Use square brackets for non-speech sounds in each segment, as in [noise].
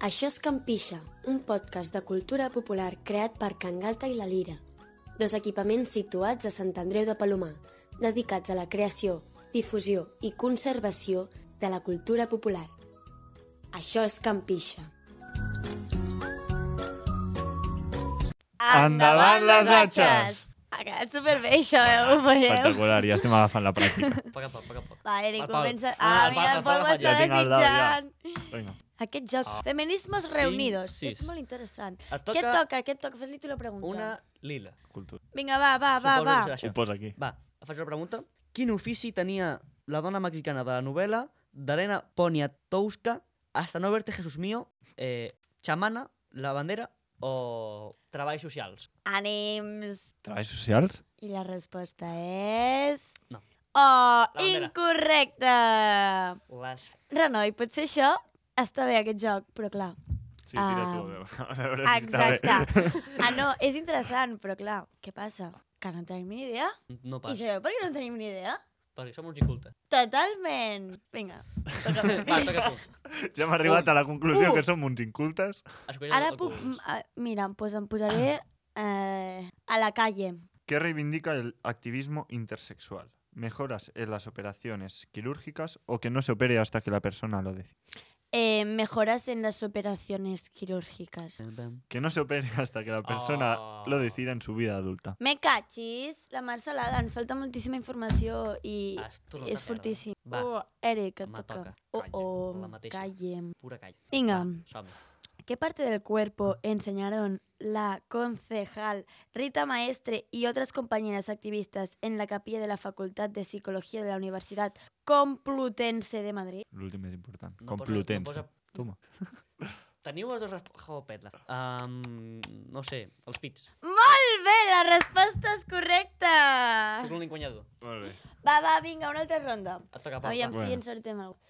Això és Campixa, un podcast de cultura popular creat per Can Galta i la Lira, dos equipaments situats a Sant Andreu de Palomar, dedicats a la creació, difusió i conservació de la cultura popular. Això és Campixa. Endavant les atxes! Ha quedat superbé això, eh? Ho veieu? Espectacular, ja estem agafant la pràctica. A poc a poc, poc a poc. Va, Eric, comença... Ah, mira, el Pol- m'està desitjant. Vinga. Aquest joc, Ah. Feminismes Cinc, reunidos, sis. és molt interessant. Et Què et toca toca? Què et toca? Fes-li tu la pregunta. una lila. Cultura. Vinga, va, va, va, va. Ho posa aquí. Va, et faig una pregunta. Quin ofici tenia la dona mexicana de la novel·la d'Helena Poniatowska hasta no verte Jesús mío, eh, xamana, lavandera o treballs socials? Ànims. Treballs socials? I la resposta és... No. Oh, bandera. incorrecte! Les... Renoi, potser això està bé, aquest joc, però clar... Sí, tira tu. [laughs] a veure- A veure si està bé. Exacte. Ah, no, és interessant, però clar, què passa? Que no tenim ni idea. No I pas, sabeu per què no tenim ni idea? perquè som uns incultes. Totalment. Vinga, toca. Va, toca tu. [laughs] Ja hem arribat a la conclusió Uh. que som uns incultes. Escolles Ara puc... ah, Mira, pues em posaré eh, a la calle. ¿Qué reivindica el activismo intersexual? ¿Mejoras en las operaciones quirúrgicas o que no se opere hasta que la persona lo decide? Eh, mejoras en las operaciones quirúrgicas. Que no se opere [laughs] hasta que la persona Oh. lo decida en su vida adulta. Me cachis, la Marcelada ens solta moltíssima informació i Has tornat a és fortíssim. Va, Oh, Eric, et me toca. toca. Oh, oh, callem. pura calla. Vinga. Va. ¿Qué parte del cuerpo enseñaron la concejal Rita Maestre y otras compañeras activistas en la capilla de la Facultad de Psicología de la Universidad Complutense de Madrid? L'últim és important. No posa- Complutense. no posa- Toma. [laughs] Teniu les dues respostes... Um, no sé, els pits. Molt bé, la resposta és correcta! Soc l'únic guanyador. Molt bé. Va, va, vinga, una altra ronda. Et toca, Pau. Aviam. Bueno. si encertem algú.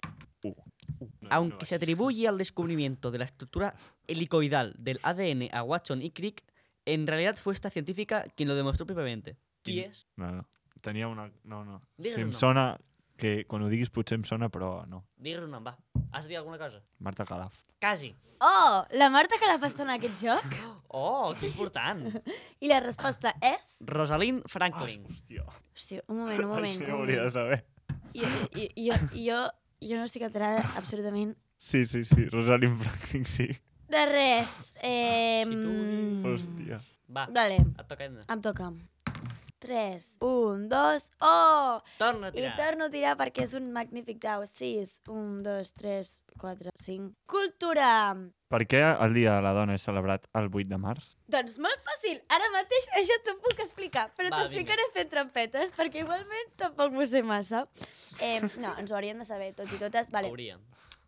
Aunque se atribuye al descubrimiento de la estructura helicoidal del ADN a Watson y Crick, en realidad fue esta científica quien lo demostró propiamente. Qui és? No, no. Tenia una... No, no. Digues si em sona... Que quan ho diguis potser em sona, però no. Digues un nom, va. Has de dir alguna cosa? Marta Calaf. Quasi. Oh, la Marta que la fa estar en aquest joc? [gasps] Oh, que important. [laughs] I la resposta és... Rosalind Franklin. hòstia. Hòstia, un moment, un [laughs] moment. Això un ho hauria de saber. Jo, jo, jo, jo, jo no estic enterada absolutament Sí, sí, sí. Rosalind Franklin, sí. de res. Eh, Si tu Hòstia. Va, Vale, et toca, em toca. 3, 1, 2, oh! Torna a I tirar. torno a tirar perquè és un magnífic dau. 6, 1, 2, 3, 4, 5. Cultura! Per què el Dia de la Dona és celebrat el 8 de març? Doncs molt fàcil. Ara mateix això t'ho puc explicar, però Va, t'explicaré fent trampetes, perquè igualment tampoc m'ho sé massa. Eh, no, ens ho hauríem de saber tots i totes. Vale. Hauríem.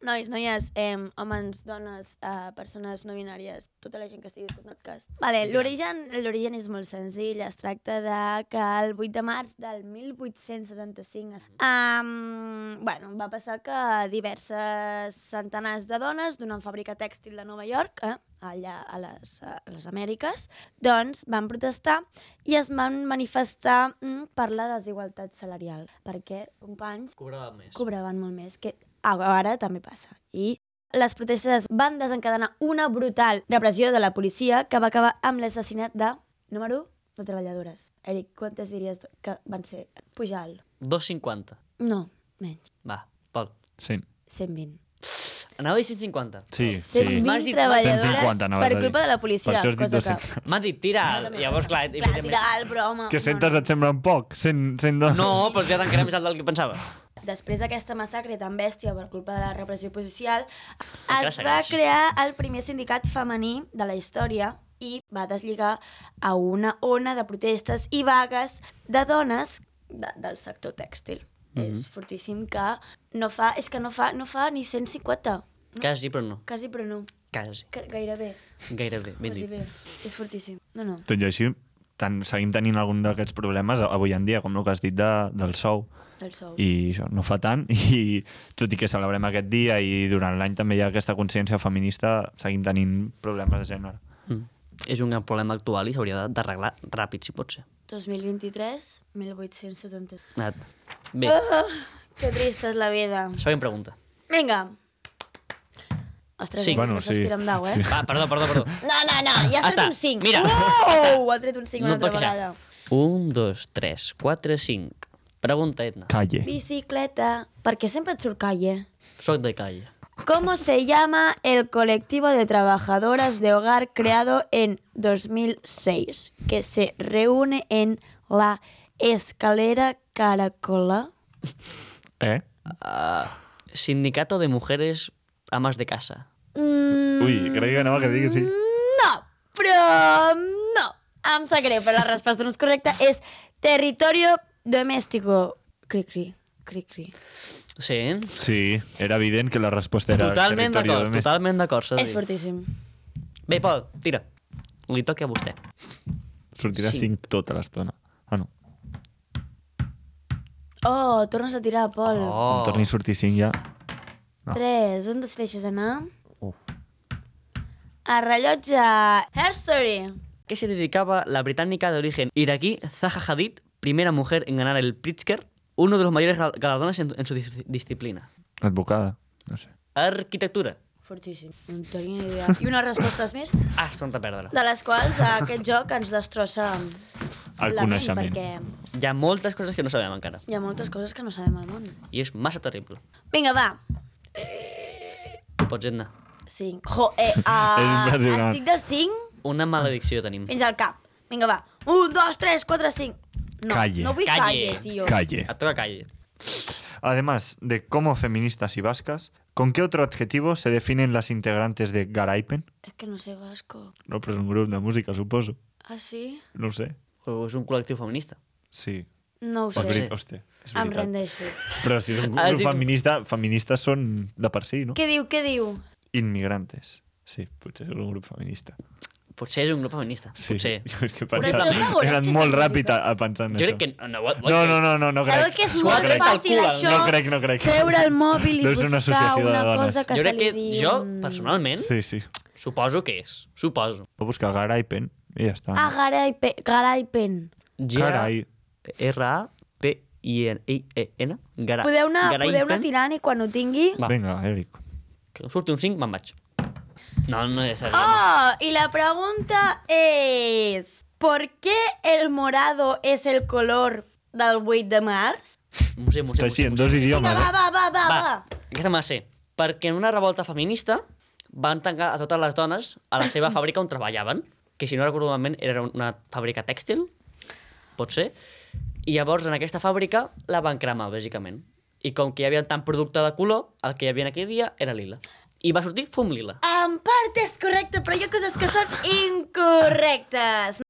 Nois, noies, eh, homes, dones, eh, persones no binàries, tota la gent que estigui escoltant el cas. Vale, l'origen l'origen és molt senzill. Es tracta de que el 8 de març del 1875 um, bueno, va passar que diverses centenars de dones d'una fàbrica tèxtil de Nova York, eh, allà a les, a les Amèriques, doncs van protestar i es van manifestar mm, per la desigualtat salarial, perquè, companys, Cobrava més. cobraven molt més, que ara també passa. I les protestes van desencadenar una brutal repressió de la policia que va acabar amb l'assassinat de, número 1, de treballadores. Eric, quantes diries que van ser? Pujar alt. 2,50. No, menys. Va, Pol. Sí. 120. Anava a dir 150. Sí, 120 sí. M'has dit- treballadores 150 anaves per culpa de la policia. Per això has dit cosa 200. que... M'han dit, tira. Llavors, clar, clar, tira alt, però home... Que no, centes no. et semblen poc? 100, 100 dones? No, però que encara més alt del que pensava. Després d'aquesta massacre tan bèstia per culpa de la repressió policial, es va segueix. crear el primer sindicat femení de la història i va deslligar a una ona de protestes i vagues de dones de, del sector tèxtil. Mhm. És fortíssim que no fa, és que no fa, no fa ni 150. Quasi, però no. Quasi, però no. Quasi. Que, gairebé. Gairebé, ben Quasi dit. bé. És fortíssim. No, no. Tot i així, tan, seguim tenint algun d'aquests problemes avui en dia, com el que has dit de, del sou. I això no fa tant, [laughs] i tot i que celebrem aquest dia i durant l'any també hi ha aquesta consciència feminista, seguim tenint problemes de gènere. Mm. És un gran problema actual i s'hauria d'arreglar ràpid, si pot ser. 2023, 1870. Anat. Bé, Ah, que trista és la vida. següent pregunta. Vinga. Ostres, Sí. Bueno, sí. amb dau, eh? Sí. Va, perdó, perdó, perdó. No, no, no, ja has Ah, tret està. un 5. Mira. Uau, ha tret un 5 una No altra vegada. Un, dos, tres, quatre, cinc. Pregunta, Edna. Calle. Bicicleta. Per què sempre et surt calle? Soc de calle. ¿Cómo se llama el colectivo de trabajadoras de hogar creado en 2006 que se reúne en la escalera Caracola? [laughs] Eh? Uh, sindicato de mujeres amas de casa. Mm, Ui, crec que anava que digui sí. No, però no. Em sap greu, però la resposta no és correcta. És territorio doméstico. Cri, cri, cri, cri. Sí, Sí, era evident que la resposta era totalment d'acord, domèstic. totalment d'acord, s'ha de És dir. fortíssim. Bé, Pol, tira. Li toca a vostè. Sortirà Sí. 5 tota l'estona. Ah, no. Oh, tornes a tirar, Pol. Oh. Oh, torni a sortir 5 ja... no. 3. On decideixes anar? Uf. A rellotge Herstory. que se dedicaba la británica de origen iraquí Zaha Hadid, primera mujer en ganar el Pritzker, uno de los mayores gal- galardones en, en su dis- disciplina. Advocada, no sé. Arquitectura. Fortíssim. No en tenia ni idea. I unes respostes més, Ah, és tonta perdre. de les quals eh, aquest joc ens destrossa El la ment, coneixement. perquè Hi ha moltes coses que no sabem encara. hi ha moltes coses que no sabem al món. I és massa terrible. Vinga, va. Tu pots anar. 5. Jo, eh, uh, [laughs] estic del 5 Una maledicció tenim. fins al cap. Vinga, va. 1, 2, 3, 4, 5. No, Calle. no vull Calle. calle, tio. Calle. Et toca calle. Además de como feministas y vascas, ¿con qué otro adjetivo se definen las integrantes de Garaipen? És que no sé vasco. No, però és un grup de música, suposo. Ah, sí? No sé. O és un col·lectiu feminista. Sí. No ho És sé. veri- Hòstia, és Em rendeixo. Però si és un [laughs] Ah, grup dic- feminista, feministes són de per si, no? Què diu, què diu? Inmigrantes. Sí, potser és un grup feminista. Potser és un grup feminista. Sí. Potser. [laughs] Jo és que pensava... He anat molt ràpid a, a pensar en Jo això. crec que... No, no, No, no, no, no, no Sabeu crec. que és molt crec, fàcil, calcula, això? No crec, no crec. Treure el mòbil i una buscar una dones. cosa que jo se crec li que diu... jo, personalment, Sí, sí. suposo que és. Suposo. Puc buscar Garaipen i ja està. Ah, Garaipen. Garaipen. Carai. R-A-P-I-N. Gara... Podeu anar, Garaipen. podeu anar tirant i quan ho tingui... Va. Vinga, Eric. Que surti un 5, me'n vaig. No, no és seriós. Oh, y la pregunta es... ¿Por qué el morado es el color del 8 de març? M'ho sé, m'ho sé, Està així en dos Vinga, idiomes, va, eh? va, va, va, Va, va. aquesta me la sé. Perquè en una revolta feminista van tancar a totes les dones a la seva [laughs] fàbrica on treballaven, que si no recordo malament era una fàbrica tèxtil, pot ser, i llavors en aquesta fàbrica la van cremar, bàsicament. I com que hi havia tant producte de color, el que hi havia aquell dia era lila. I va sortir fum lila. En part és correcte, però hi ha coses que són incorrectes.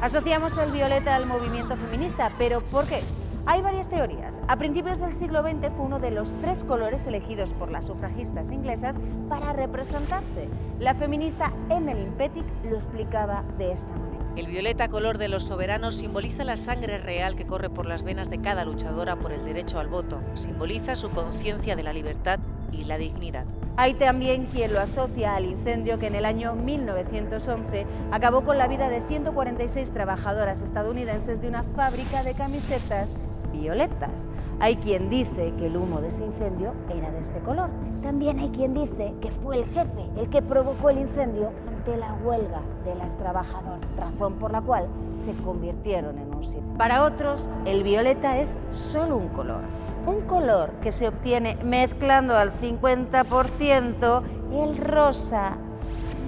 Asociamos el violeta al movimiento feminista, pero ¿por qué? Hay varias teorías. A principios del siglo XX fue uno de los tres colores elegidos por las sufragistas inglesas para representarse. La feminista Emmeline Pettit lo explicaba de esta manera. El violeta color de los soberanos simboliza la sangre real que corre por las venas de cada luchadora por el derecho al voto. Simboliza su conciencia de la libertad y la dignidad. Hay también quien lo asocia al incendio que en el año 1911 acabó con la vida de 146 trabajadoras estadounidenses de una fábrica de camisetas violetas. Hay quien dice que el humo de ese incendio era de este color. También hay quien dice que fue el jefe el que provocó el incendio ante la huelga de las trabajadoras, razón por la cual se convirtieron en un símbolo. Para otros, el violeta es solo un color. Un color que se obtiene mezclando al 50% el rosa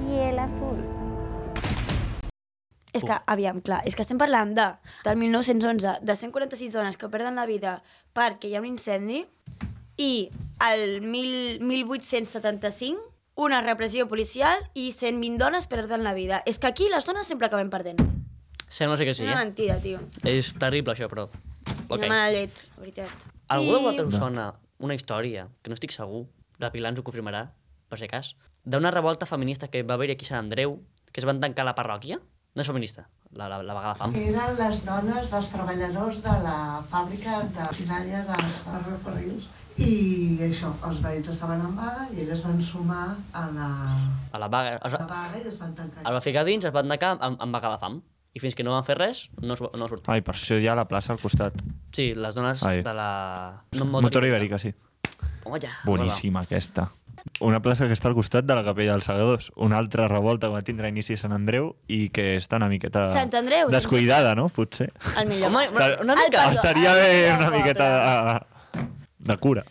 y el azul. És que, aviam, clar, és que estem parlant de, del 1911, de 146 dones que perden la vida perquè hi ha un incendi, i el 1000, 1875, una repressió policial i 120 dones perden la vida. És que aquí les dones sempre acabem perdent. Sembla ser que sí, Una eh? mentida, tio. És terrible això, però... Okay. Ok. Una mala llet, la veritat. Algú de I- vosaltres us sona una història, que no estic segur, la Pilar ens ho confirmarà, per si cas, d'una revolta feminista que va haver-hi aquí a Sant Andreu, que es van tancar a la parròquia? No és feminista, la, la, la vaga de fam. Eren les dones dels treballadors de la fàbrica de maquinària dels ferrocarrils i això, els veïns estaven en vaga i elles van sumar a la, A la vaga, es, a la va- vaga i es van tancar. es va ficar dins, es van tancar amb, amb vaga de fam. i fins que no van fer res, no, es, no sortim. Ai, per això hi ha la plaça al costat. Sí, les dones Ai. de la... No, Motor Ibèrica, sí. Home, ja. Boníssima, aquesta. Una plaça que està al costat de la capella dels Segadors. Una altra revolta que va tindre inici a Sant Andreu i que està una miqueta... Sant Andreu. Descuidada, no? Potser. El millor. Home, una, mica... Estaria bé una miqueta de, cura.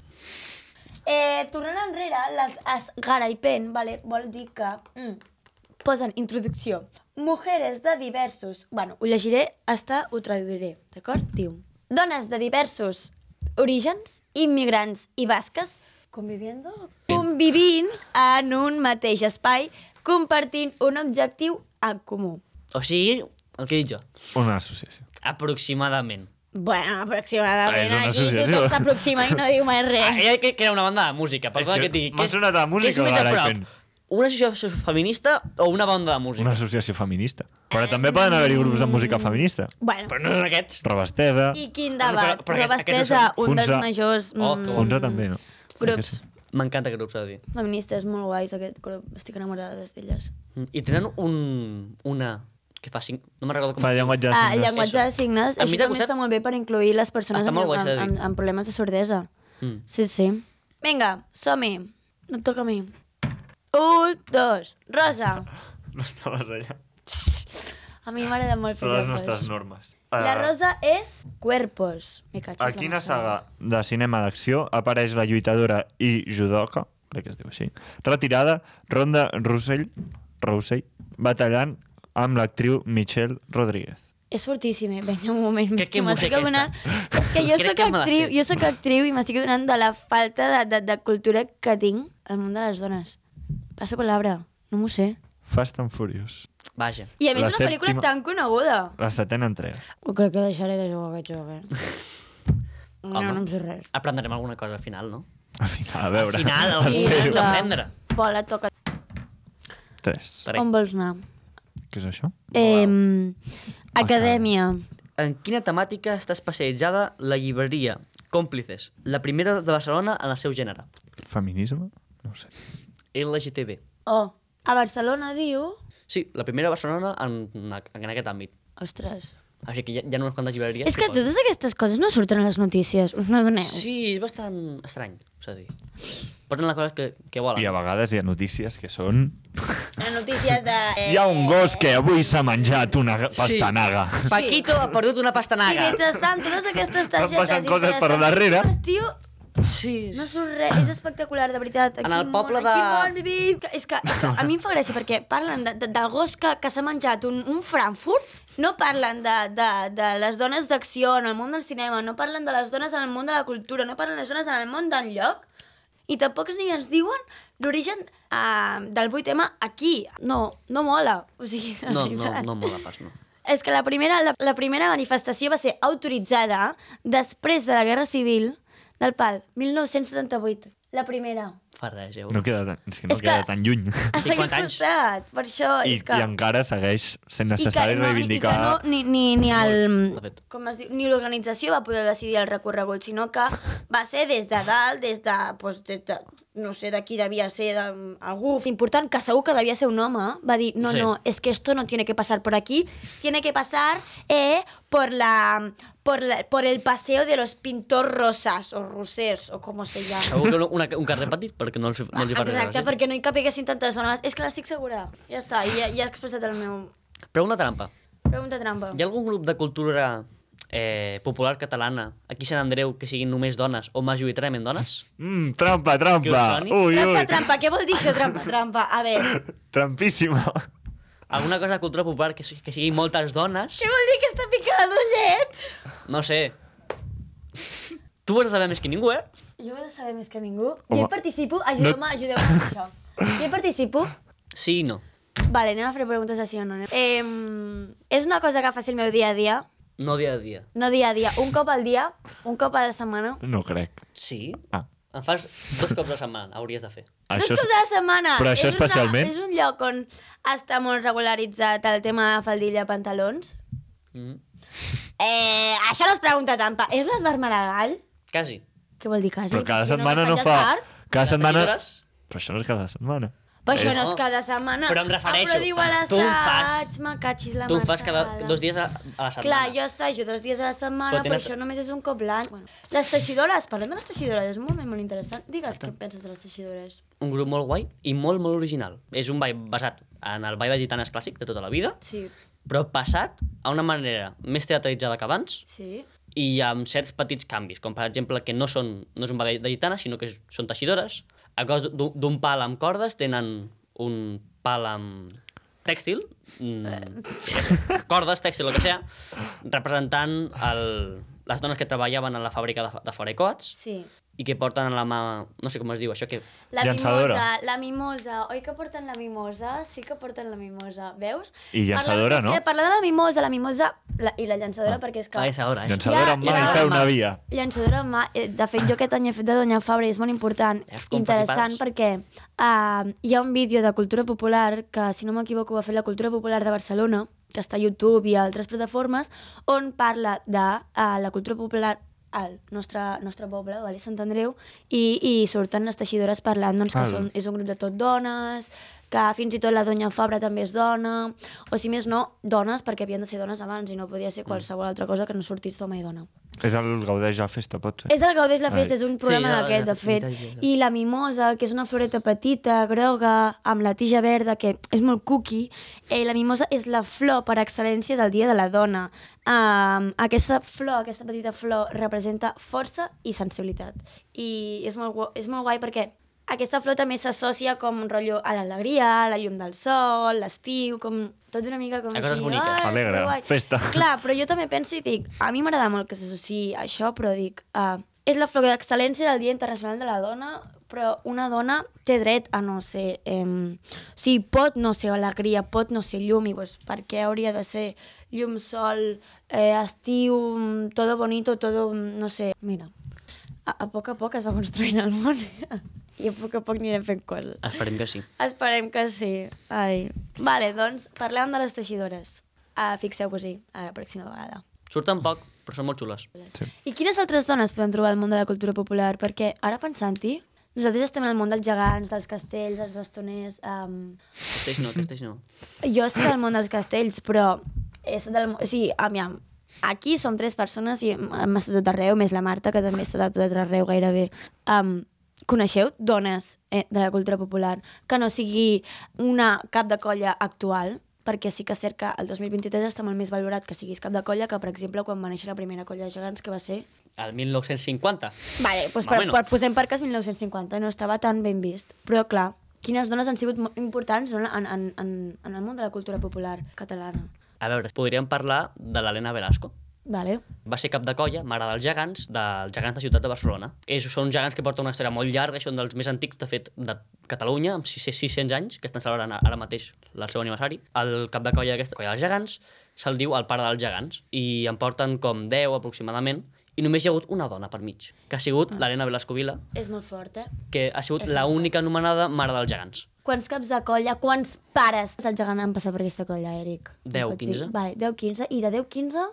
Eh, tornant enrere, les esgaraipen, vale, vol dir que mm, posen introducció. Mujeres de diversos... Bueno, ho llegiré, hasta ho traduiré, d'acord? Diu. Dones de diversos orígens, immigrants i basques, conviviendo, convivint en un mateix espai, compartint un objectiu en comú. O sigui, el que he dit jo, Una associació. aproximadament. Bueno, aproximadament Ah, aquí tothom s'aproxima i no diu mai Ah, res. ella que, que era una banda de música, perdona És que, que et digui. m'ha sonat a música, què és més a Garaipen. prop? Una associació feminista o una banda de música? Una associació feminista. Però també poden haver-hi grups de música feminista. Bueno, Però no són aquests. Rebastesa, i quin Bueno, però- debat. però aquests- Rebastesa, aquests no un dels Funza. majors Oh, mm, Fonsa també, no? grups M'encanta aquest grup, s'ha de dir. feministes molt guais, aquest grup. Estic enamorada d'elles. Mm, I tenen un, una que fa cinc... No me'n recordo com Fa llenguatge de Ah, signes. llenguatge de signes, això també costat- està molt bé per incluir les persones amb, guai, amb, amb, amb problemes de sordesa. Mm. Sí, sí. Vinga, som-hi. No em toca a mi. Un, dos, Rosa. No estaves allà. A mi m'agrada molt fer Són les nostres normes. La Eh, Rosa és Cuerpos. Me A la quina saga de cinema d'acció apareix la lluitadora i judoka, crec que es diu així, retirada, Ronda Rousell, Rousell batallant amb l'actriu Michelle Rodríguez. És fortíssim, eh? Vinga, un moment. És què que m'estic música adonant... És que jo Crec sóc que actriu, jo sóc actriu i m'estic adonant de la falta de, de, de cultura que tinc al món de les dones. Passo palabra, no m'ho sé. Fast and Furious. Vaja. I a més La una pel·lícula sèptima- tan coneguda. La setena entrega. Ho crec que deixaré de jugar aquest joc, eh? No, Home. no em sé res. Aprendrem alguna cosa al final, no? Al final, a veure. Al final, Espero. sí, clar. d'aprendre. Pola, toca. Tres. Taré. On vols anar? Què és això? Eh, acadèmia. En quina temàtica està especialitzada la llibreria Còmplices, la primera de Barcelona en el seu gènere? Feminisme? No ho sé. LGTB. Oh, a Barcelona diu... Sí, la primera de Barcelona en, en aquest àmbit. Ostres. Així que hi ha, hi ha unes quantes llibreries... És que posen. totes aquestes coses no surten a les notícies, us n'adoneu? Sí, és bastant estrany, s'ha de dir. Posen les coses que, que volen. I a vegades hi ha notícies que són... [laughs] Les notícies de... Eh... Hi ha un gos que avui s'ha menjat una pastanaga. Paquito ha perdut una I pastanaga. mentrestant, totes aquestes Estan targetes... passant coses per darrere. Tio, Sí, no surt res, és espectacular, de veritat. En el poble món, de- quin món vivim. Que- És que, és que a mi em fa gràcia perquè parlen de, de, del gos que, que s'ha menjat un, un Frankfurt, no parlen de, de, de les dones d'acció en el món del cinema, no parlen de les dones en el món de la cultura, no parlen de les dones en el món del lloc, i tampoc ni ens diuen l'origen uh, del 8M aquí. No, no mola. O sigui, no, no, no mola pas, no. És que la primera, la, la primera manifestació va ser autoritzada després de la Guerra Civil del PAL, 1978. La primera. Fa res, ja ho... No queda tan, és que no És que- queda tan lluny. Està aquí 50 al anys. costat, per això I, és que... I encara segueix sent i que necessari no, reivindicar... I que no, ni, ni, ni el... Com es diu? Ni l'organització va poder decidir el recorregut, sinó que va ser des de dalt, des de... Pues, des de no sé de qui devia ser, de, algú important, que segur que devia ser un home, va dir, no, Sí. no, es que esto no tiene que pasar por aquí, tiene que pasar eh, por la... Por, la, por el paseo de los pintor rosas o rosers o com se llama. Segur que no- una, un carrer petit perquè no els, no els hi res. Exacte, sí? perquè no hi capiguessin tantes dones. És que n'estic segura. Ja està, ja, ja he expressat el meu... Pregunta trampa. Pregunta trampa. Hi ha algun grup de cultura eh, popular catalana aquí a Sant Andreu que siguin només dones o majoritàriament dones? Mm, trampa, trampa! soni? Ui, Trampa, ui! trampa, què vol dir això, trampa, trampa? A veure, [laughs] Trampíssima! Alguna cosa de cultura popular que, que siguin moltes dones? què vol dir que està picada d'ullet? No sé. Tu ho has de saber més que ningú, eh? Jo ho he de saber més que ningú. Jo Home, hi participo, ajudeu-me, ajudeu-me amb això. Jo hi participo. Sí i no. Vale, anem a fer preguntes de sí o no. Eh, és una cosa que faci el meu dia a dia, No dia a dia. no dia a dia, un cop al dia, un cop a la setmana. No crec. Sí? Ah, En fas dos cops a la setmana, hauries de fer. això Dos cops a la setmana. Però això és especialment? Una, és un lloc on està molt regularitzat el tema de faldilla pantalons. Mm. Eh, això no es pregunta trampa. És l'Esbar Maragall? Quasi. Què vol dir quasi? Però cada setmana no me'n fa... Cada setmana... Però això no és cada setmana. Però això no és cada setmana. Però em refereixo, Ah, però diu a tu ho fas- me catxis la Tu fas cada dos dies a, a la setmana. Clar, jo assajo dos dies a la setmana, Però però, tens- això només és un cop l'any. Bueno, les teixidores, parlem de les teixidores, és un moment molt interessant. Digues què penses de les teixidores. Un grup molt guai i molt, molt original. És un ball basat en el ball de gitanes clàssic de tota la vida, Sí, però passat a una manera més teatralitzada que abans sí. i amb certs petits canvis, com per exemple que no, són, no és un ball de gitanes, sinó que són teixidores. A cos d'un pal amb cordes tenen un pal amb tèxtil, mm, cordes, tèxtil, el que sea, representant el, les dones que treballaven a la fàbrica de, de Forecoats Sí. i que porten a la mà, no sé com es diu, això que... La Llançadora. mimosa, la mimosa. Oi que porten la mimosa? Sí que porten la mimosa. Veus? I llançadora, Parla, no? És que parla de la mimosa, la mimosa la, i la llançadora Ah. perquè és que... La llançadora, eh? Llançadora amb mà i fer una via. Llançadora amb mà. Eh, De fet, jo aquest any he fet de Doña Fabra i és molt important, com interessant perquè uh, hi ha un vídeo de cultura popular que, si no m'equivoco, va fer la Cultura Popular de Barcelona, que està a YouTube i a altres plataformes, on parla de uh, la cultura popular al nostre, nostre poble, vale? Sant Andreu, i, i surten les teixidores parlant doncs, que Val. són, és un grup de tot dones, que fins i tot la Doña Fabra també és dona, o si més no, dones, perquè havien de ser dones abans i no podia ser qualsevol altra cosa que no sortís d'home i dona. És el gaudeix la festa, pot ser? És el Gaudeix la Festa, Ai. és un programa Sí, d'aquest, la- de fet. I la mimosa, que és una floreta petita, groga, amb la tija verda, que és molt cookie. Eh, la mimosa és la flor per excel·lència del Dia de la Dona. Um, aquesta flor, aquesta petita flor, representa força i sensibilitat. I és molt, és molt guai perquè aquesta flor també s'associa com un rotllo a l'alegria, a la llum del sol, l'estiu, com tot una mica com A coses així. boniques. "Ai, Alegre, superguai". festa. Clar, però jo també penso i dic, a mi m'agrada molt que s'associï a això, però dic, uh, és la flor d'excel·lència del Dia Internacional de la Dona, però una dona té dret a no ser... Eh, o sigui, pot no ser alegria, pot no ser llum, i doncs, per què hauria de ser llum, sol, eh, estiu, todo bonito, todo, no sé... Mira, a, a poc a poc es va construint el món [laughs] i a poc a poc anirem fent coses. Esperem que sí. Esperem que sí. Ai. Vale, doncs parlem de les teixidores. Uh, Fixeu-vos-hi a la pròxima vegada. Surten poc, però són molt xules. I quines altres dones podem trobar al món de la cultura popular? Perquè ara pensant-hi, nosaltres estem en el món dels gegants, dels castells, dels bastoners... Um... Castells no, castells no. Jo estic al món dels castells, però... És del... O sigui, aviam, aquí som tres persones i hem estat a tot arreu, més la Marta, que també ha estat a tot arreu gairebé. Um, coneixeu dones eh, de la cultura popular que no sigui una cap de colla actual? perquè sí que és cert que el 2023 està molt més valorat que siguis cap de colla que, per exemple, quan va néixer la primera colla de gegants, que va ser... El 1950. Vale, doncs per, per, posem per cas 1950, no estava tan ben vist. Però, clar, quines dones han sigut importants no, en, en, en, en el món de la cultura popular catalana? A veure, podríem parlar de l'Helena Velasco. Vale. Va ser cap de colla, mare dels gegants, dels gegants de Ciutat de Barcelona. És, són gegants que porten una història molt llarga són dels més antics, de fet, de Catalunya, amb 600 600 anys, que estan celebrant ara mateix el seu aniversari. El cap de colla d'aquesta colla dels gegants se'l diu el pare dels gegants, i en porten com 10 aproximadament, i només hi ha hagut una dona per mig, que ha sigut l'Helena Velasco Vila, És molt fort, eh? que ha sigut És la molt única anomenada mare dels gegants. Quants caps de colla, quants pares del gegant han passat per aquesta colla, Eric? Em 10, pots dir? 15. Vale, 10, 15. I de 10, 15,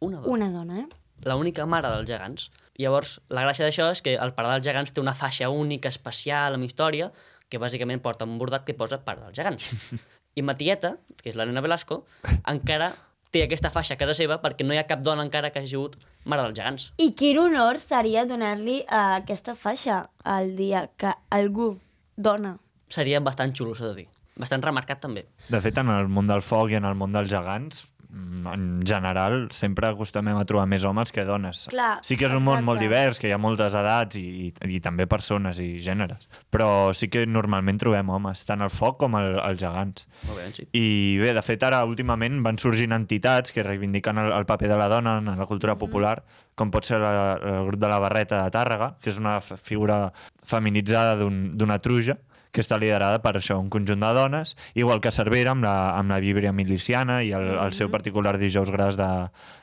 Una dona. una dona, eh? la única mare dels gegants. Llavors, la gràcia d'això és que el pare dels gegants té una faixa única, especial, amb història, que bàsicament porta un bordat que posa pare dels gegants. [laughs] I ma tieta, que és l'Helena Velasco, encara té aquesta faixa a casa seva perquè no hi ha cap dona encara que hagi sigut mare dels gegants. I quin honor seria donar-li uh, aquesta faixa el dia que algú dona. Seria bastant xulo, s'ha de dir. Bastant remarcat, també. De fet, en el món del foc i en el món dels gegants, en general, sempre acostumem a trobar més homes que dones. Clar, sí que és un món exacte. molt divers, que hi ha moltes edats i, i, i també persones i gèneres. Però sí que normalment trobem homes, tant al foc com al, als gegants. Molt bé, sí. I bé, de fet, ara últimament van sorgint entitats que reivindiquen el, el paper de la dona en la cultura popular, com pot ser la, el grup de la Barreta de Tàrrega, que és una figura feminitzada d'un- d'una truja, que està liderada per això, un conjunt de dones, igual que Cervera amb la, amb la víbria miliciana i el, el seu particular dijous gras de,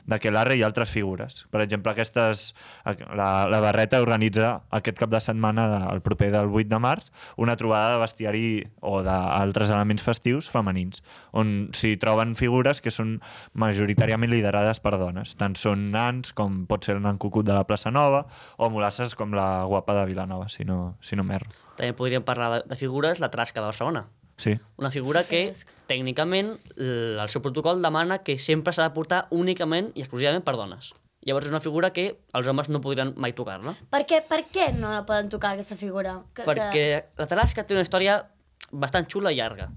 de Quelarre i altres figures. Per exemple, aquestes, la, la Barreta organitza aquest cap de setmana, de, el proper del 8 de març, una trobada de bestiari o d'altres elements festius femenins, on s'hi troben figures que són majoritàriament liderades per dones. Tant són nans com pot ser el nan cucut de la plaça Nova o molasses com la guapa de Vilanova, si no, si no m'erro. També podríem parlar de, de figures, la Trasca de Barcelona. Sí. Una figura que, tècnicament, el seu protocol demana que sempre s'ha de portar únicament i exclusivament per dones. Llavors és una figura que els homes no podrien mai tocar-la. Per què, per què no la poden tocar, aquesta figura? Que, Perquè la Tarasca té una història bastant xula i llarga.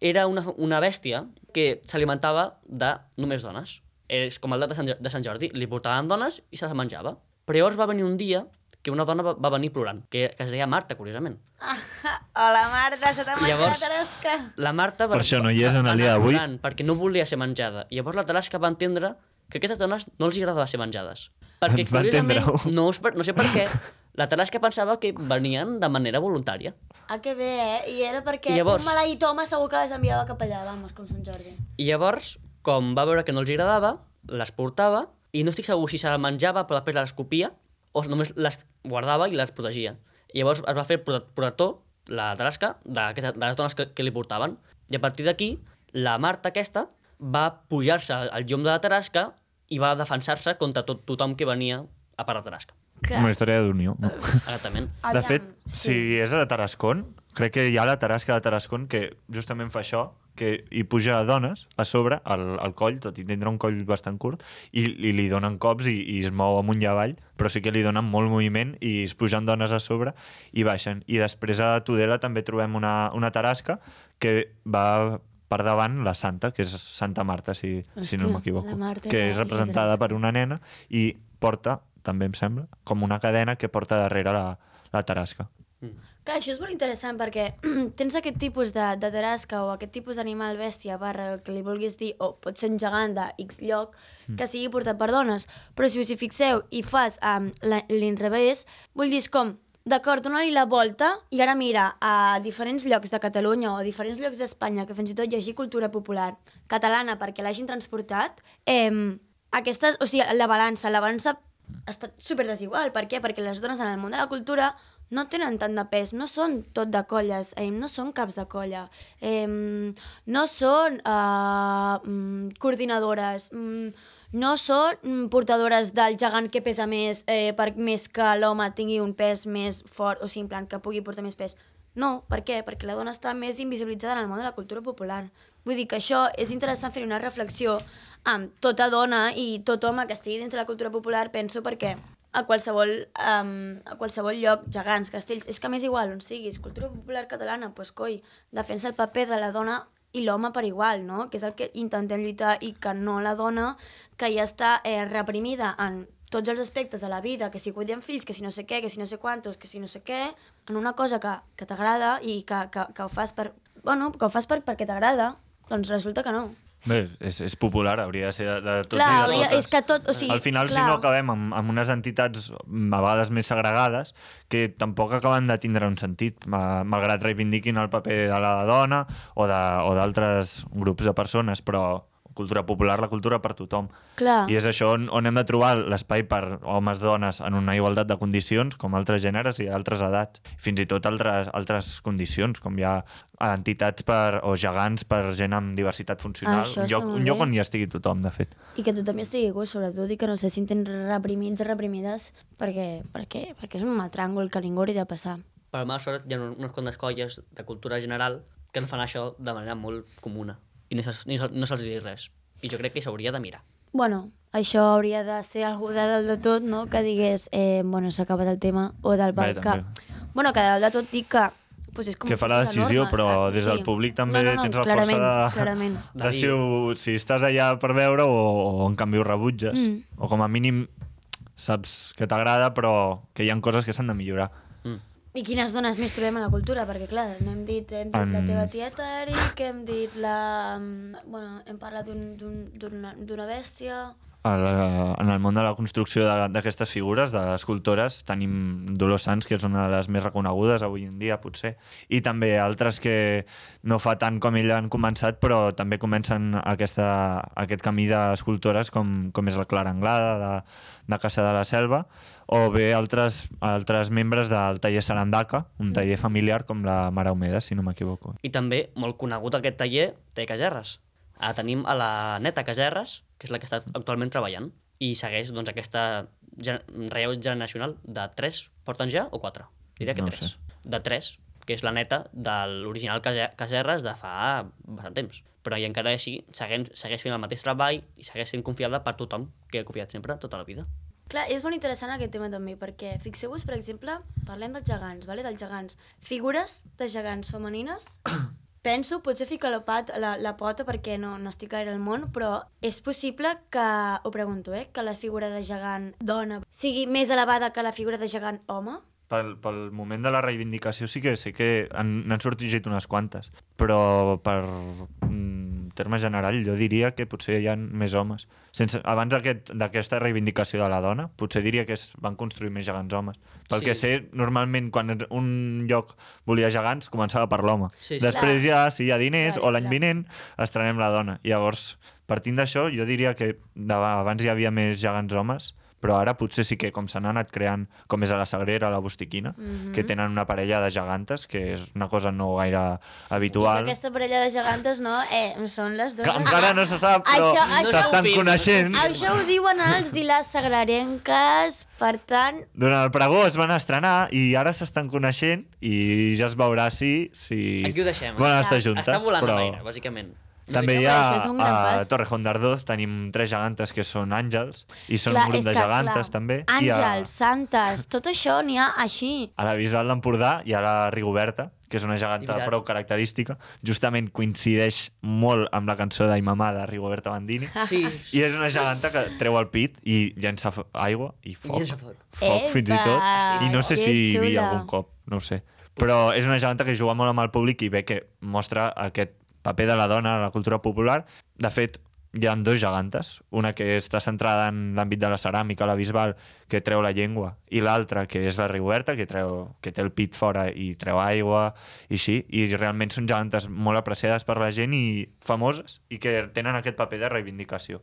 Era una, una bèstia que s'alimentava de només dones. És com el dat de Sant, de Sant Jordi, li portaven dones i se les menjava. Però llavors va venir un dia que una dona va, va venir plorant, que, que es deia Marta, curiosament. Hola, Marta, se t'ha menjat la tarasca. La Marta Per això no hi és en el va dia d'avui. Perquè no volia ser menjada. I llavors la Tarasca va entendre que a aquestes dones no els agradava ser menjades. Perquè, Va curiosament, entendre-ho. no, us no sé per què, la Tarasca pensava que venien de manera voluntària. Ah, que bé, eh? I era perquè I llavors- un maleït home segur que les enviava cap allà, vamos, com Sant Jordi. I llavors, com va veure que no els agradava, les portava i no estic segur si se les menjava però després les copia o només les guardava i les protegia. I llavors es va fer prote- protector, la Tarasca, d'aquesta- de les dones que, que li portaven. I a partir d'aquí, la Marta aquesta va pujar-se al llom de la Tarasca i va defensar-se contra tot tothom que venia a part de Tarasca. Una història d'unió. No? Exactament. De fet, si és a Tarascon, crec que hi ha la Tarasca de Tarascon que justament fa això, que hi puja a dones a sobre, al, al coll, tot i tindrà un coll bastant curt, i, i li donen cops i, i es mou amunt i avall, però sí que li donen molt moviment i es pugen dones a sobre i baixen. I després a Tudela també trobem una, una Tarasca que va per davant la Santa, que és Santa Marta, si, si no Hòstia, m'equivoco, que és representada per una nena i porta, també em sembla, com una cadena que porta darrere la, la Tarasca. Clar, això és molt interessant perquè [clears throat] tens aquest tipus de, de tarasca o aquest tipus d'animal bèstia, barra, que li vulguis dir, o pot ser un gegant de X lloc, que sigui portat per dones. Però si us hi fixeu i fas um, l'inrevés, vull dir, com, d'acord, dona-li la volta i ara mira a diferents llocs de Catalunya o a diferents llocs d'Espanya que fins i tot llegir cultura popular catalana perquè l'hagin transportat, eh, aquestes, o sigui, la balança, la balança està super desigual. Per què? Perquè les dones en el món de la cultura no tenen tant de pes, no són tot de colles, eh, no són caps de colla, eh, no són eh, mm, coordinadores, mm, no són mm, portadores del gegant que pesa més eh, per més que l'home tingui un pes més fort, o sigui, en plan, que pugui portar més pes. No, per què? Perquè la dona està més invisibilitzada en el món de la cultura popular. Vull dir que això és interessant fer una reflexió amb tota dona i tot home que estigui dins de la cultura popular, penso, perquè a qualsevol, um, a qualsevol lloc, gegants, castells, és que m'és igual on siguis, cultura popular catalana, doncs pues, coi, defensa el paper de la dona i l'home per igual, no? que és el que intentem lluitar i que no la dona que ja està eh, reprimida en tots els aspectes de la vida, que si cuiden fills, que si no sé què, que si no sé quantos, que si no sé què, en una cosa que, que t'agrada i que, que, que ho fas per... Bueno, que ho fas per, perquè t'agrada, doncs resulta que no. Bé, és, és popular, hauria de ser de, de tots Clar, i de hauria- totes. és que tot- o sigui, Al final, clar. si no acabem amb, amb unes entitats a vegades més segregades que tampoc acaben de tindre un sentit, ma- malgrat reivindiquin el paper de la dona o de- o d'altres grups de persones, però cultura popular, la cultura per tothom. Clar. I és això on, on hem de trobar l'espai per homes dones en una igualtat de condicions, com altres gèneres i altres edats. Fins i tot altres, altres condicions, com hi ha entitats per, o gegants per gent amb diversitat funcional. Això un lloc, un lloc on hi estigui tothom, de fet. I que tothom hi estigui gust, sobretot, i que no se sentin reprimits o reprimides perquè, perquè, perquè és un mal tràngol que ningú hauria de passar. Per mala sort hi ha unes quantes colles de cultura general que no fan això de manera molt comuna i no se'ls se, no se'ls diu res. I jo crec que s'hauria de mirar. Bueno, això hauria de ser algú de dalt de tot, no?, que digués, eh, bueno, s'ha acabat el tema, o del Bé, que... Bueno, que de dalt de tot dic que pues és com que fa la decisió, però saps? des del Sí. públic també no, no, no, tens la clarament, força de, Clarament, de si, ho, si estàs allà per veure o, o en canvi ho rebutges. Mm. O com a mínim saps que t'agrada, però que hi ha coses que s'han de millorar. I quines dones més trobem a la cultura? Perquè, clar, n'hem dit, hem dit la En- teva tieta Eric, hem dit la... mm, Bueno, hem parlat d'un- d'un- d'una d'una bèstia... La, en el món de la construcció d'aquestes figures, de escultores, tenim Dolors Sans, que és una de les més reconegudes avui en dia, potser, i també altres que no fa tant com ella han començat, però també comencen aquesta, aquest camí d'escultores com, com és la Clara Anglada, de, de Casa de la Selva, o bé altres, altres membres del taller Sarandaca, un taller familiar com la Mare Humeda, si no m'equivoco. I també, molt conegut aquest taller, té Caserres. Ara tenim a la neta Caserres, que és la que està actualment treballant, i segueix doncs, aquesta relleu generacional de 3, porten ja o 4? Diria que No 3. sé. de 3, que és la neta de l'original Case- Caserres de fa bastant temps. Però i encara així segueix, segueix fent el mateix treball i segueix sent confiada per tothom que ha confiat sempre tota la vida. Clar, és molt interessant aquest tema també, perquè fixeu-vos, per exemple, parlem dels gegants, vale? dels gegants. Figures de gegants femenines, [clears throat] penso, potser fico la, pat, la, la pota perquè no, no estic gaire al món, però és possible que, ho pregunto, eh, que la figura de gegant dona sigui més elevada que la figura de gegant home? Pel, pel moment de la reivindicació sí que sé que han- n'han sorgit unes quantes, però per mm, terme general jo diria que potser hi ha més homes. Sense, abans d'aquest- d'aquesta reivindicació de la dona, potser diria que es van construir més gegants homes. Pel Sí. que sé, normalment quan un lloc volia gegants començava per l'home. Sí, sí. Després ja, si hi ha diners, Clar, o l'any clar. vinent, estrenem la dona. Llavors, partint d'això, jo diria que abans hi havia més gegants homes, però ara potser sí que com s'han anat creant, com és a la Sagrera, a la Bostiquina, Mhm. que tenen una parella de gegantes, que és una cosa no gaire I habitual. que aquesta parella de gegantes, no? Eh, són les Que dones... encara no se sap, però s'estan Això- coneixent. Això ho diuen els i les sagrarenques, per tant, Durant el pregó es van estrenar i ara s'estan coneixent i ja es veurà si... si... Aquí ho deixem. Volen estar Està juntes, Està volant però... a l'aire, bàsicament. També hi ha a. Torrejón d'Ardoz tenim tres gegantes que són àngels i són clar, un grup de que, gegantes clar, també. Àngels, I santes, tot això n'hi ha així. a, a la Bisbal d'Empordà hi ha la Rigoberta, que és una geganta prou característica. Justament coincideix molt amb la cançó d'Aimamà de Rigoberta Bandini. [laughs] Sí, I és una geganta que treu el pit i llença aigua i foc. llença foc. Foc fins i tot. Epa, I no sé si hi havia algun cop, no ho sé. Però és una geganta que juga molt amb el públic i ve que mostra aquest paper de la dona a la cultura popular. De fet, hi ha dos gegantes. Una que està centrada en l'àmbit de la ceràmica, la bisbal, que treu la llengua, i l'altra, que és la Rigoberta, que, treu, que té el pit fora i treu aigua, i així. I realment són gegantes molt apreciades per la gent i famoses, i que tenen aquest paper de reivindicació.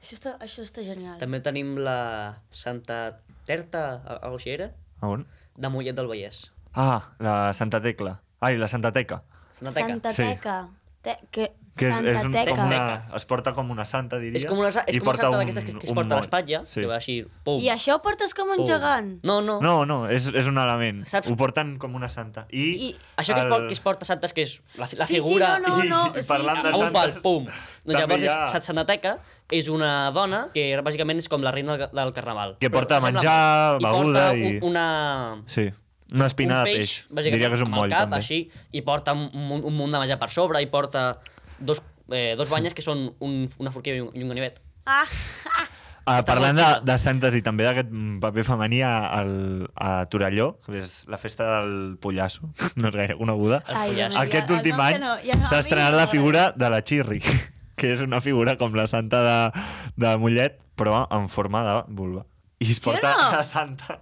Això està, això està genial. També tenim la Santa Terta, a- era, A on? de Mollet del Vallès. Ah, la Santa Tecla. Ai, la Santa Teca. Santa Teca. Santa Sí. Teca. Te, que, Que és, Santa és un, Teca. com una, es porta com una santa, diria. És com una, sa- és i com una porta santa d'aquestes que, que es un porta a moll. l'espatlla, Sí. que va així, pum. I això ho portes com un pum. gegant? No, no. No, no, és, és un element. Saps- Ho porten com una santa. I, I- Això que es, por, que es porta santes, que és la, fi- la Sí, sí, figura... no, no, I- no, i sí, parlant de un pal, santes, pum. Doncs també llavors hi és, ha- Santa Santa Teca és una dona que bàsicament és com la reina del, del carnaval. Que Però porta sembla- menjar, i beguda porta i- un, una, Sí, una espina un de peix, peix. Diria que és un moll, cap, també. així, i porta un, un, un munt de menjar per sobre, i porta dos, eh, dos banyes que són un, una forquilla i un, i un ganivet. Ah, Ah, Està parlant de, de santes i també d'aquest paper femení a, al- a Torelló, que és la festa del pollasso, [laughs] no és gaire coneguda. Ai. Aquest el últim any no- ja no- s'ha estrenat no la figura de la Chirri, [laughs] que és una figura com la santa de, de Mollet, però en forma de vulva. I es Sí porta no? la santa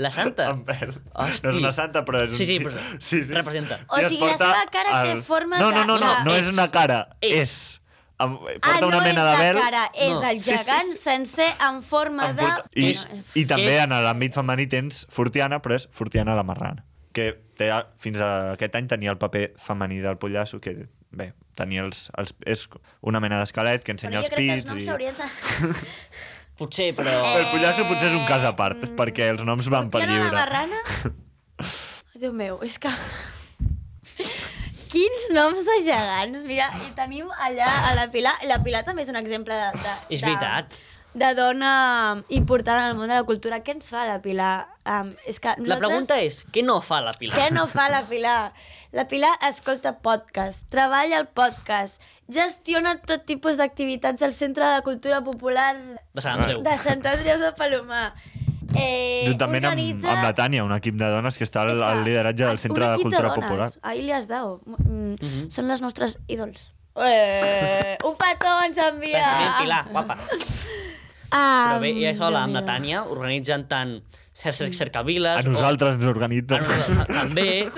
La santa? en pèl. Hosti. No és una santa, però és un... Sí, sí, però [laughs] sí, sí. representa. O sigui, la seva cara té forma no, de- No, no, no, de- no és És. una cara, És. és. Amb- Porta ah, no una mena de és vel. cara, és No. el Sí, sí, gegant sí. sencer en forma en de... I, És- I també és- en l'àmbit femení tens Fortiana, però és Fortiana la marrana. Que té, fins a aquest any tenia el paper femení del pollasso, que bé, tenia els, els, és una mena d'esquelet que Però ensenya jo els crec que els pits. noms I... s'haurien de... [laughs] Potser, però... El pollasso potser és un cas a part, perquè els noms van per lliure. la marrana? [laughs] Ai, Déu meu, és que... Quins noms de gegants! Mira, i tenim allà a la Pilar... La Pilar també és un exemple de... de És de- veritat. de dona important en el món de la cultura. Què ens fa la Pilar? Um, és que nosaltres... La pregunta és, què no fa la Pilar? Què no fa la Pilar? La Pilar escolta podcast, treballa al podcast, gestiona tot tipus d'activitats al Centre de la Cultura Popular De Sant Andreu. de Sant Andreu de Palomar. Eh, Juntament amb, organitza- amb la Tània, un equip de dones que està al, al lideratge del Centre de Cultura dones. Popular. Ahí li has dado. Mm, Mhm. Són les nostres ídols. Eh, un petó ens envia! Pensament, Pilar, guapa. [laughs] Ah, Però bé, i això, la, amb la. Tània, organitzen tant certs sí. cercaviles... A nosaltres ens O, a organitzen. nosaltres [laughs] també.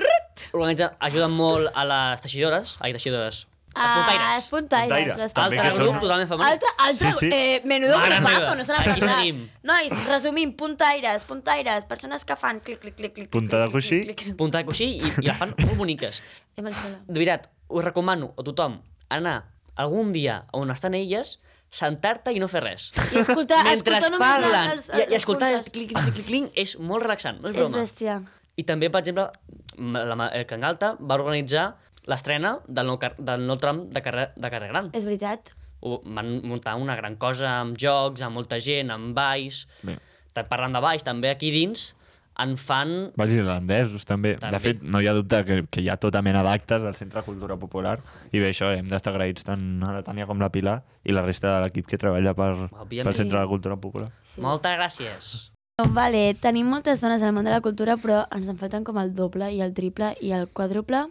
organitzen, ajuden molt a les teixidores. Ai, teixidores. Els Ah, puntaires. els puntaires. Puntaires, les també, Altre que són- grup totalment femení. Altre, altre, Sí, sí. Eh, menudo Mare grupazo, meva, no se n'ha aquí parlat. seguim. Nois, resumim, puntaires, puntaires, persones que fan clic, clic, clic, clic. Punta de clic, coixí. clic, clic. Punta de coixí i, i la fan molt boniques. [laughs] Em. De veritat, us recomano a tothom anar algun dia on estan elles, sentar-te i no fer res. I escoltar, [laughs] Mentre escoltar només parlen els, i, i escoltar el puntes. clic, clic, clic, clic, és molt relaxant, no és És broma. bèstia. I també, per exemple, m- la, ma- eh, Can Galta va organitzar l'estrena del, nou, del nou tram de carrer, de carrer Gran. És veritat. Ho, van muntar una gran cosa amb jocs, amb molta gent, amb balls. Bé. Parlant de balls, també aquí dins en fan... Balls irlandesos, també. També. De fet, no hi ha dubte que, que hi ha tota mena d'actes del Centre de Cultura Popular i bé, això, hem d'estar agraïts tant a la Tània com la Pilar i la resta de l'equip que treballa per, Òbviament. pel Centre de Cultura Popular. Sí. Moltes gràcies. Vale, tenim moltes dones al món de la cultura, però ens en falten com el doble i el triple i el quadruple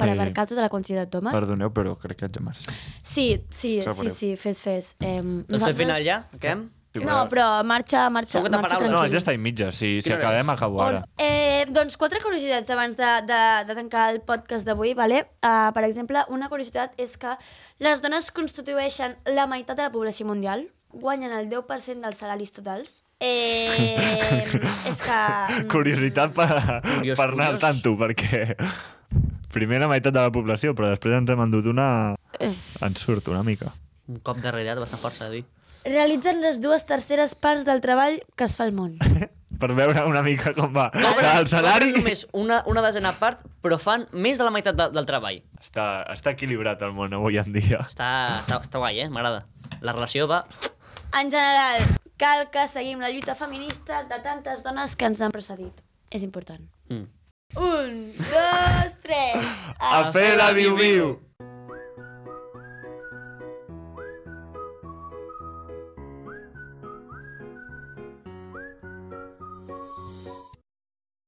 per Eh, abarcar tota la quantitat d'homes. Perdoneu, però crec que ets a marxa. Sí, sí, sí, sí, fes, fes. Eh, Doncs fem final ja? Què? No, però marxa, marxa, marxa t'aparau, No, tranquil. ja està i mitja. Si, si acabem, acabo ara. Eh, doncs quatre curiositats abans de, de, de tancar el podcast d'avui, vale? Uh, per exemple, una curiositat és que les dones constitueixen la meitat de la població mundial, guanyen el 10% dels salaris totals. Eh, [laughs] és que... mm, Curiositat per, Curiós, per anar al curiós. tanto, perquè primer la meitat de la població, però després ens hem endut una... Ens surt una mica. Un cop de realitat bastant força, de dir. Realitzen les dues terceres parts del treball que es fa al món. [laughs] Per veure una mica com va. Cobren- el salari... cobren només una, una desena part, però fan més de la meitat de, del treball. Està, està equilibrat el món avui en dia. Està, està, està guai, eh? M'agrada. La relació va... En general, cal que seguim la lluita feminista de tantes dones que ens han precedit. És important. Mm. Un, dos, tres... A fer la viu-viu!